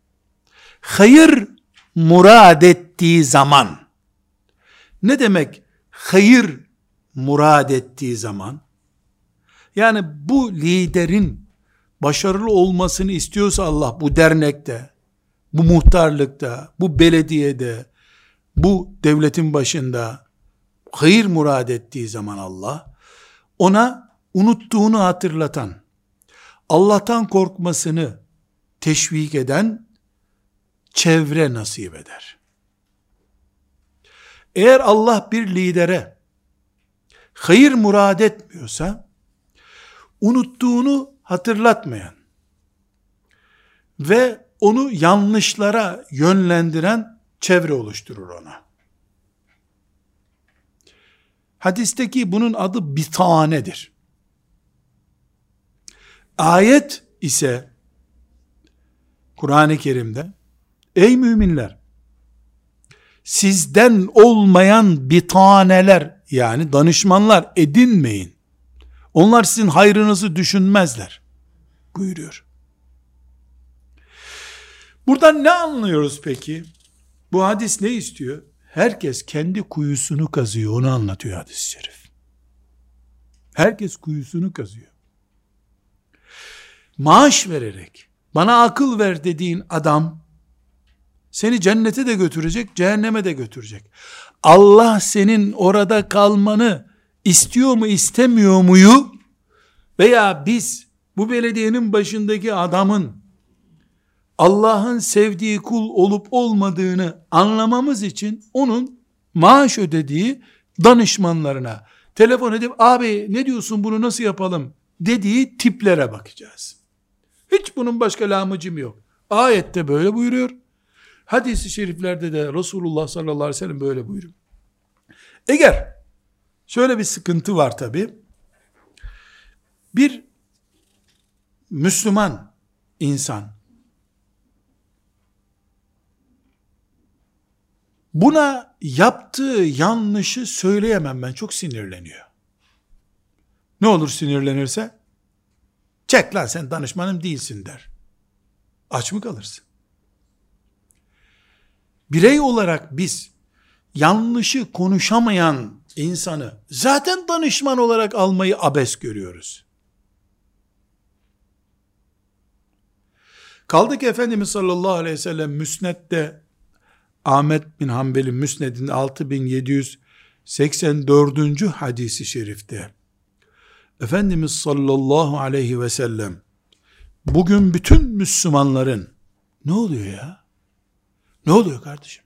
hayır murad ettiği zaman, ne demek hayır murad ettiği zaman? Yani bu liderin başarılı olmasını istiyorsa Allah bu dernekte, bu muhtarlıkta, bu belediyede, bu devletin başında hayır murad ettiği zaman Allah, ona unuttuğunu hatırlatan, Allah'tan korkmasını teşvik eden çevre nasip eder. Eğer Allah bir lidere hayır murad etmiyorsa, unuttuğunu hatırlatmayan ve onu yanlışlara yönlendiren çevre oluşturur ona. Hadisteki bunun adı bitanedir. Ayet ise Kur'an-ı Kerim'de ey müminler sizden olmayan bitaneler yani danışmanlar edinmeyin. Onlar sizin hayrınızı düşünmezler buyuruyor. Buradan ne anlıyoruz peki? Bu hadis ne istiyor? Herkes kendi kuyusunu kazıyor. Onu anlatıyor hadis-i şerif. Herkes kuyusunu kazıyor. Maaş vererek, bana akıl ver dediğin adam, seni cennete de götürecek, cehenneme de götürecek. Allah senin orada kalmanı istiyor mu istemiyor muyu veya biz bu belediyenin başındaki adamın Allah'ın sevdiği kul olup olmadığını anlamamız için onun maaş ödediği danışmanlarına telefon edip abi ne diyorsun bunu nasıl yapalım dediği tiplere bakacağız. Hiç bunun başka lamıcım yok. Ayette böyle buyuruyor. Hadis-i şeriflerde de Resulullah sallallahu aleyhi ve sellem böyle buyuruyor. Eğer şöyle bir sıkıntı var tabi. Bir Müslüman insan buna yaptığı yanlışı söyleyemem ben çok sinirleniyor. Ne olur sinirlenirse? Çek lan sen danışmanım değilsin der. Aç mı kalırsın? Birey olarak biz yanlışı konuşamayan insanı zaten danışman olarak almayı abes görüyoruz. Kaldı ki Efendimiz sallallahu aleyhi ve sellem müsnette Ahmet bin Hanbel'in müsnedin 6784. hadisi şerifte Efendimiz sallallahu aleyhi ve sellem bugün bütün Müslümanların ne oluyor ya? Ne oluyor kardeşim?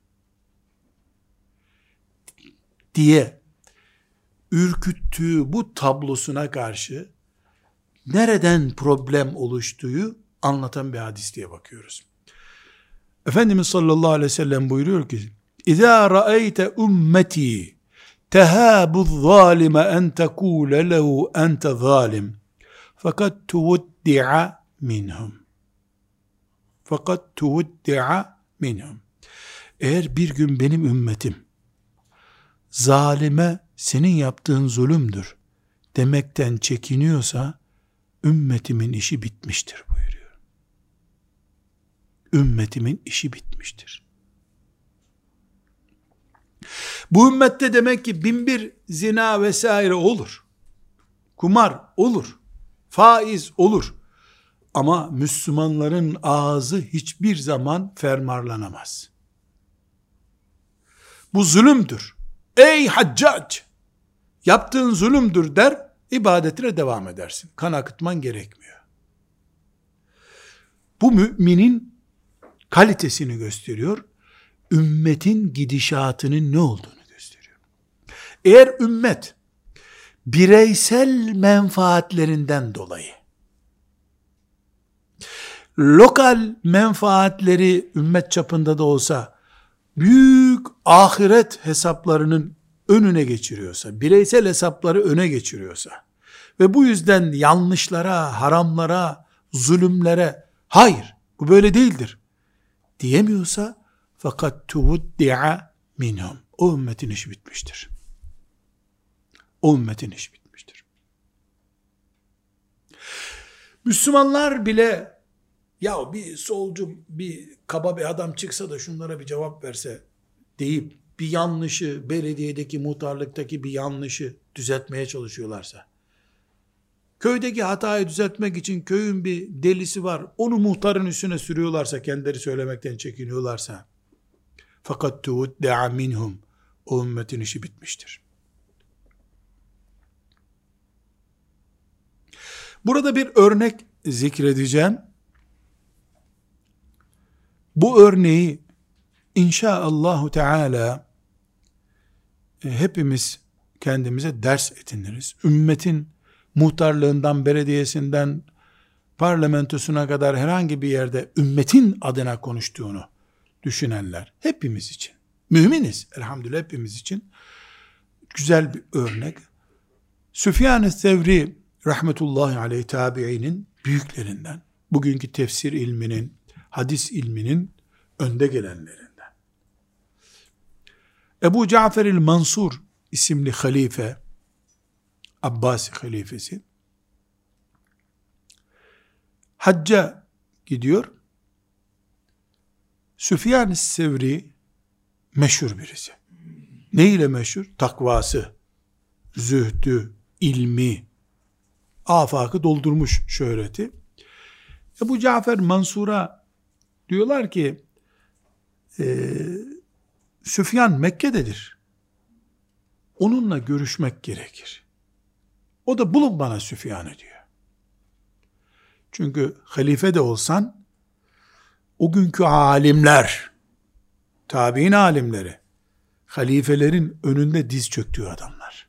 diye ürküttüğü bu tablosuna karşı nereden problem oluştuğu anlatan bir hadis diye bakıyoruz. Efendimiz sallallahu aleyhi ve sellem buyuruyor ki İzâ ra'eyte ümmeti tehabu zalime en tekule lehu ente zalim fakat tuvuddi'a minhum fakat tuvuddi'a minhum eğer bir gün benim ümmetim zalime senin yaptığın zulümdür demekten çekiniyorsa ümmetimin işi bitmiştir buyuruyor. Ümmetimin işi bitmiştir. Bu ümmette demek ki bin bir zina vesaire olur. Kumar olur. Faiz olur. Ama Müslümanların ağzı hiçbir zaman fermarlanamaz. Bu zulümdür. Ey haccac! Yaptığın zulümdür der, ibadetine devam edersin. Kan akıtman gerekmiyor. Bu müminin kalitesini gösteriyor. Ümmetin gidişatının ne olduğunu gösteriyor. Eğer ümmet bireysel menfaatlerinden dolayı lokal menfaatleri ümmet çapında da olsa büyük ahiret hesaplarının önüne geçiriyorsa, bireysel hesapları öne geçiriyorsa ve bu yüzden yanlışlara, haramlara, zulümlere hayır bu böyle değildir diyemiyorsa fakat tuvuddi'a minhum. O ümmetin işi bitmiştir. O ümmetin işi bitmiştir. Müslümanlar bile ya bir solcu, bir kaba bir adam çıksa da şunlara bir cevap verse deyip bir yanlışı, belediyedeki muhtarlıktaki bir yanlışı düzeltmeye çalışıyorlarsa, köydeki hatayı düzeltmek için köyün bir delisi var, onu muhtarın üstüne sürüyorlarsa, kendileri söylemekten çekiniyorlarsa, fakat tuudda'a minhum, o ümmetin işi bitmiştir. Burada bir örnek zikredeceğim. Bu örneği inşaallahu teala hepimiz kendimize ders ediniriz. Ümmetin muhtarlığından, belediyesinden, parlamentosuna kadar herhangi bir yerde ümmetin adına konuştuğunu düşünenler hepimiz için. Müminiz elhamdülillah hepimiz için. Güzel bir örnek. Süfyan-ı Sevri rahmetullahi aleyh tabiinin büyüklerinden, bugünkü tefsir ilminin, hadis ilminin önde gelenlerinden. Ebu Cafer el-Mansur isimli halife, Abbasi halifesi, hacca gidiyor. Süfyan Sevri meşhur birisi. Ne ile meşhur? Takvası, zühdü, ilmi, afakı doldurmuş şöhreti. Ebu Cafer Mansur'a diyorlar ki e, Süfyan Mekke'dedir. Onunla görüşmek gerekir. O da bulun bana Süfyan'ı diyor. Çünkü halife de olsan o günkü alimler tabi'in alimleri halifelerin önünde diz çöktüğü adamlar.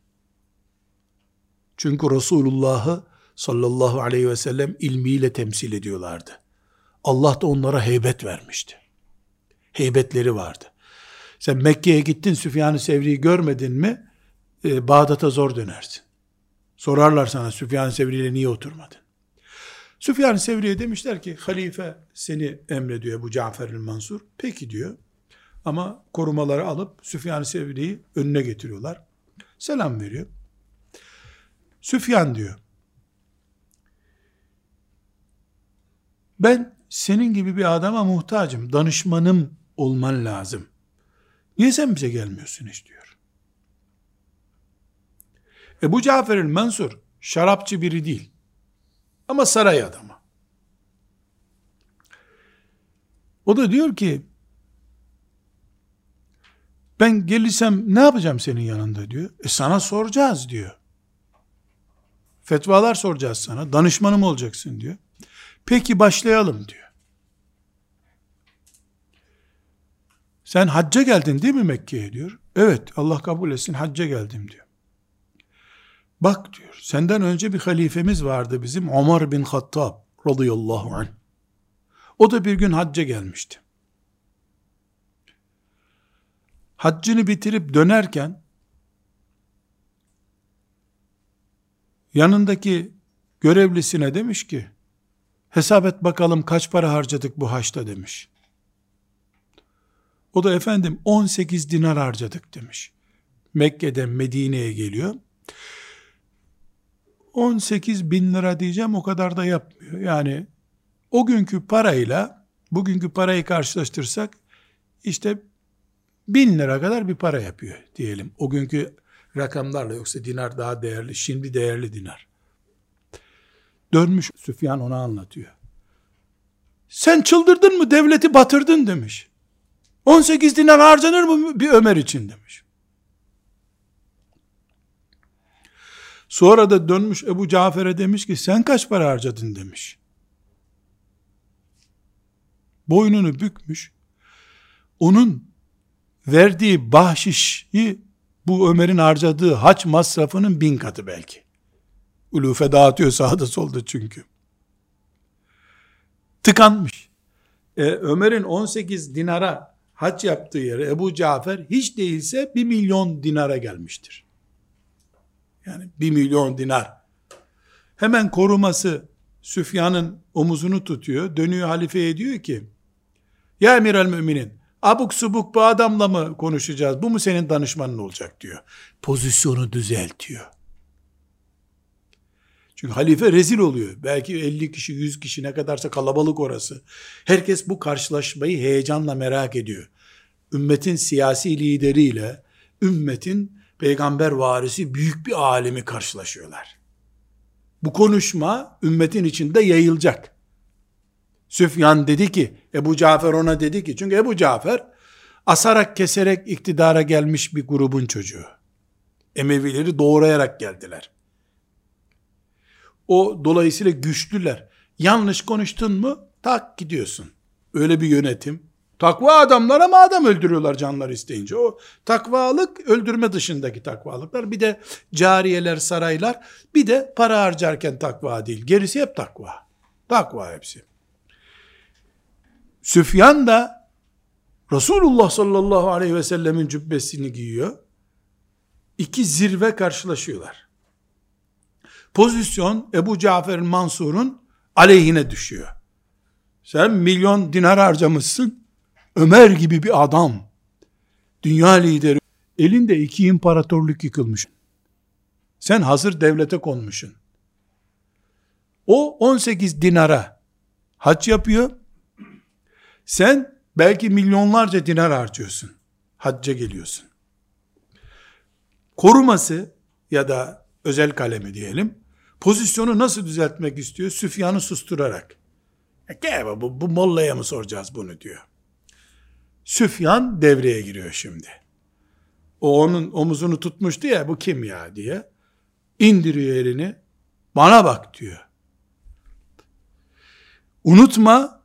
Çünkü Resulullah'ı sallallahu aleyhi ve sellem ilmiyle temsil ediyorlardı. Allah da onlara heybet vermişti. Heybetleri vardı. Sen Mekke'ye gittin Süfyan-ı Sevri'yi görmedin mi e, Bağdat'a zor dönersin. Sorarlar sana Süfyan-ı Sevri ile niye oturmadın? Süfyan-ı Sevri'ye demişler ki halife seni emrediyor bu Cafer Mansur. Peki diyor. Ama korumaları alıp Süfyan-ı Sevri'yi önüne getiriyorlar. Selam veriyor. Süfyan diyor. Ben senin gibi bir adama muhtacım. Danışmanım olman lazım. Niye sen bize gelmiyorsun hiç diyor. Ebu Cafer el-Mansur şarapçı biri değil. Ama saray adamı. O da diyor ki ben gelirsem ne yapacağım senin yanında diyor. E sana soracağız diyor. Fetvalar soracağız sana. Danışmanım olacaksın diyor. Peki başlayalım diyor. Sen hacca geldin değil mi Mekke'ye diyor. Evet Allah kabul etsin hacca geldim diyor. Bak diyor senden önce bir halifemiz vardı bizim Ömer bin Hattab radıyallahu anh. O da bir gün hacca gelmişti. Haccını bitirip dönerken yanındaki görevlisine demiş ki hesap et bakalım kaç para harcadık bu haçta demiş. O da efendim 18 dinar harcadık demiş. Mekke'den Medine'ye geliyor. 18 bin lira diyeceğim o kadar da yapmıyor. Yani o günkü parayla bugünkü parayı karşılaştırsak işte bin lira kadar bir para yapıyor diyelim. O günkü rakamlarla yoksa dinar daha değerli. Şimdi değerli dinar. Dönmüş Süfyan ona anlatıyor. Sen çıldırdın mı devleti batırdın demiş. 18 dinar harcanır mı bir Ömer için demiş. Sonra da dönmüş Ebu Cafer'e demiş ki sen kaç para harcadın demiş. Boynunu bükmüş. Onun verdiği bahşişi bu Ömer'in harcadığı haç masrafının bin katı belki. Ulufe dağıtıyor sağda solda çünkü. Tıkanmış. Ee, Ömer'in 18 dinara hac yaptığı yere Ebu Cafer hiç değilse bir milyon dinara gelmiştir. Yani bir milyon dinar. Hemen koruması Süfyan'ın omuzunu tutuyor. Dönüyor halifeye diyor ki Ya emir el müminin abuk subuk bu adamla mı konuşacağız? Bu mu senin danışmanın olacak diyor. Pozisyonu düzeltiyor. Çünkü halife rezil oluyor. Belki 50 kişi, 100 kişi ne kadarsa kalabalık orası. Herkes bu karşılaşmayı heyecanla merak ediyor. Ümmetin siyasi lideriyle ümmetin peygamber varisi büyük bir alemi karşılaşıyorlar. Bu konuşma ümmetin içinde yayılacak. Süfyan dedi ki, Ebu Cafer ona dedi ki, çünkü Ebu Cafer asarak keserek iktidara gelmiş bir grubun çocuğu. Emevileri doğrayarak geldiler. O dolayısıyla güçlüler. Yanlış konuştun mu tak gidiyorsun. Öyle bir yönetim. Takva adamlar ama adam öldürüyorlar canlar isteyince. O takvalık öldürme dışındaki takvalıklar. Bir de cariyeler, saraylar. Bir de para harcarken takva değil. Gerisi hep takva. Takva hepsi. Süfyan da Resulullah sallallahu aleyhi ve sellemin cübbesini giyiyor. İki zirve karşılaşıyorlar. Pozisyon Ebu Cafer Mansur'un aleyhine düşüyor. Sen milyon dinar harcamışsın. Ömer gibi bir adam, dünya lideri, Elinde iki imparatorluk yıkılmış. Sen hazır devlete konmuşsun. O 18 dinara hac yapıyor. Sen belki milyonlarca dinar harcıyorsun. Hacca geliyorsun. Koruması ya da özel kalemi diyelim. Pozisyonu nasıl düzeltmek istiyor? Süfyan'ı susturarak. E, gel bu, bu mollaya mı soracağız bunu diyor. Süfyan devreye giriyor şimdi. O onun omuzunu tutmuştu ya bu kim ya diye. İndiriyor elini. Bana bak diyor. Unutma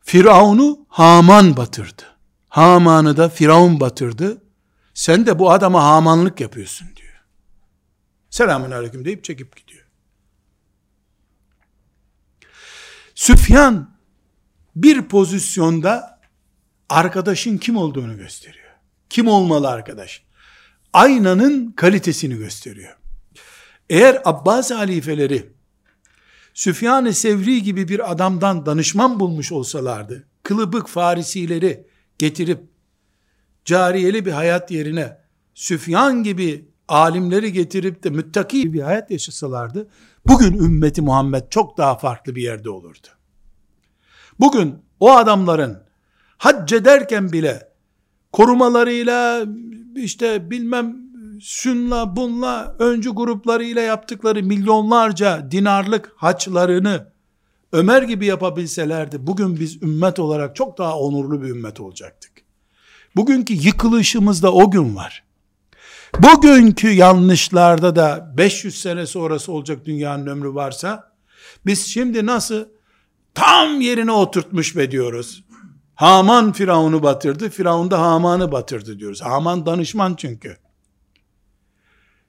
Firavun'u Haman batırdı. Haman'ı da Firavun batırdı. Sen de bu adama hamanlık yapıyorsun diyor. Selamun aleyküm deyip çekip gidiyor. Süfyan bir pozisyonda arkadaşın kim olduğunu gösteriyor. Kim olmalı arkadaş? Aynanın kalitesini gösteriyor. Eğer Abbas halifeleri Süfyan-ı Sevri gibi bir adamdan danışman bulmuş olsalardı, kılıbık farisileri getirip cariyeli bir hayat yerine Süfyan gibi alimleri getirip de müttaki bir hayat yaşasalardı, bugün ümmeti Muhammed çok daha farklı bir yerde olurdu. Bugün o adamların hac ederken bile korumalarıyla işte bilmem şunla bunla öncü gruplarıyla yaptıkları milyonlarca dinarlık haçlarını Ömer gibi yapabilselerdi bugün biz ümmet olarak çok daha onurlu bir ümmet olacaktık. Bugünkü yıkılışımızda o gün var. Bugünkü yanlışlarda da 500 sene sonrası olacak dünyanın ömrü varsa biz şimdi nasıl tam yerine oturtmuş be diyoruz. Haman Firavun'u batırdı, Firavun da Haman'ı batırdı diyoruz. Haman danışman çünkü.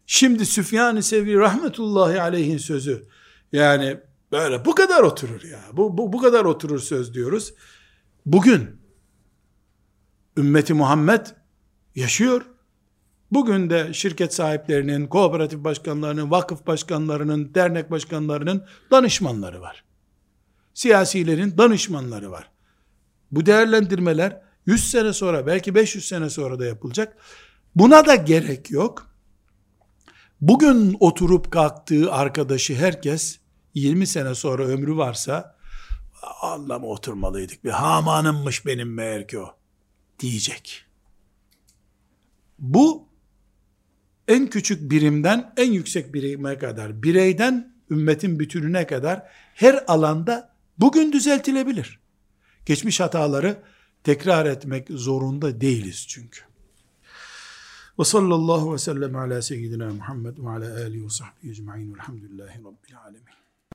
Şimdi Süfyan-ı Sevri rahmetullahi aleyhin sözü yani böyle bu kadar oturur ya. Bu, bu, bu kadar oturur söz diyoruz. Bugün ümmeti Muhammed yaşıyor. Bugün de şirket sahiplerinin, kooperatif başkanlarının, vakıf başkanlarının, dernek başkanlarının danışmanları var. Siyasilerin danışmanları var. Bu değerlendirmeler 100 sene sonra, belki 500 sene sonra da yapılacak. Buna da gerek yok. Bugün oturup kalktığı arkadaşı herkes 20 sene sonra ömrü varsa Allah oturmalıydık bir Haman'ınmış benim meğer ki o diyecek. Bu en küçük birimden en yüksek birime kadar, bireyden ümmetin bütününe kadar her alanda bugün düzeltilebilir. Geçmiş hataları tekrar etmek zorunda değiliz çünkü. Ve sallallahu ve sellem ala seyyidina Muhammed ve ala alihi ve sahbihi ecma'in velhamdülillahi rabbil alemin.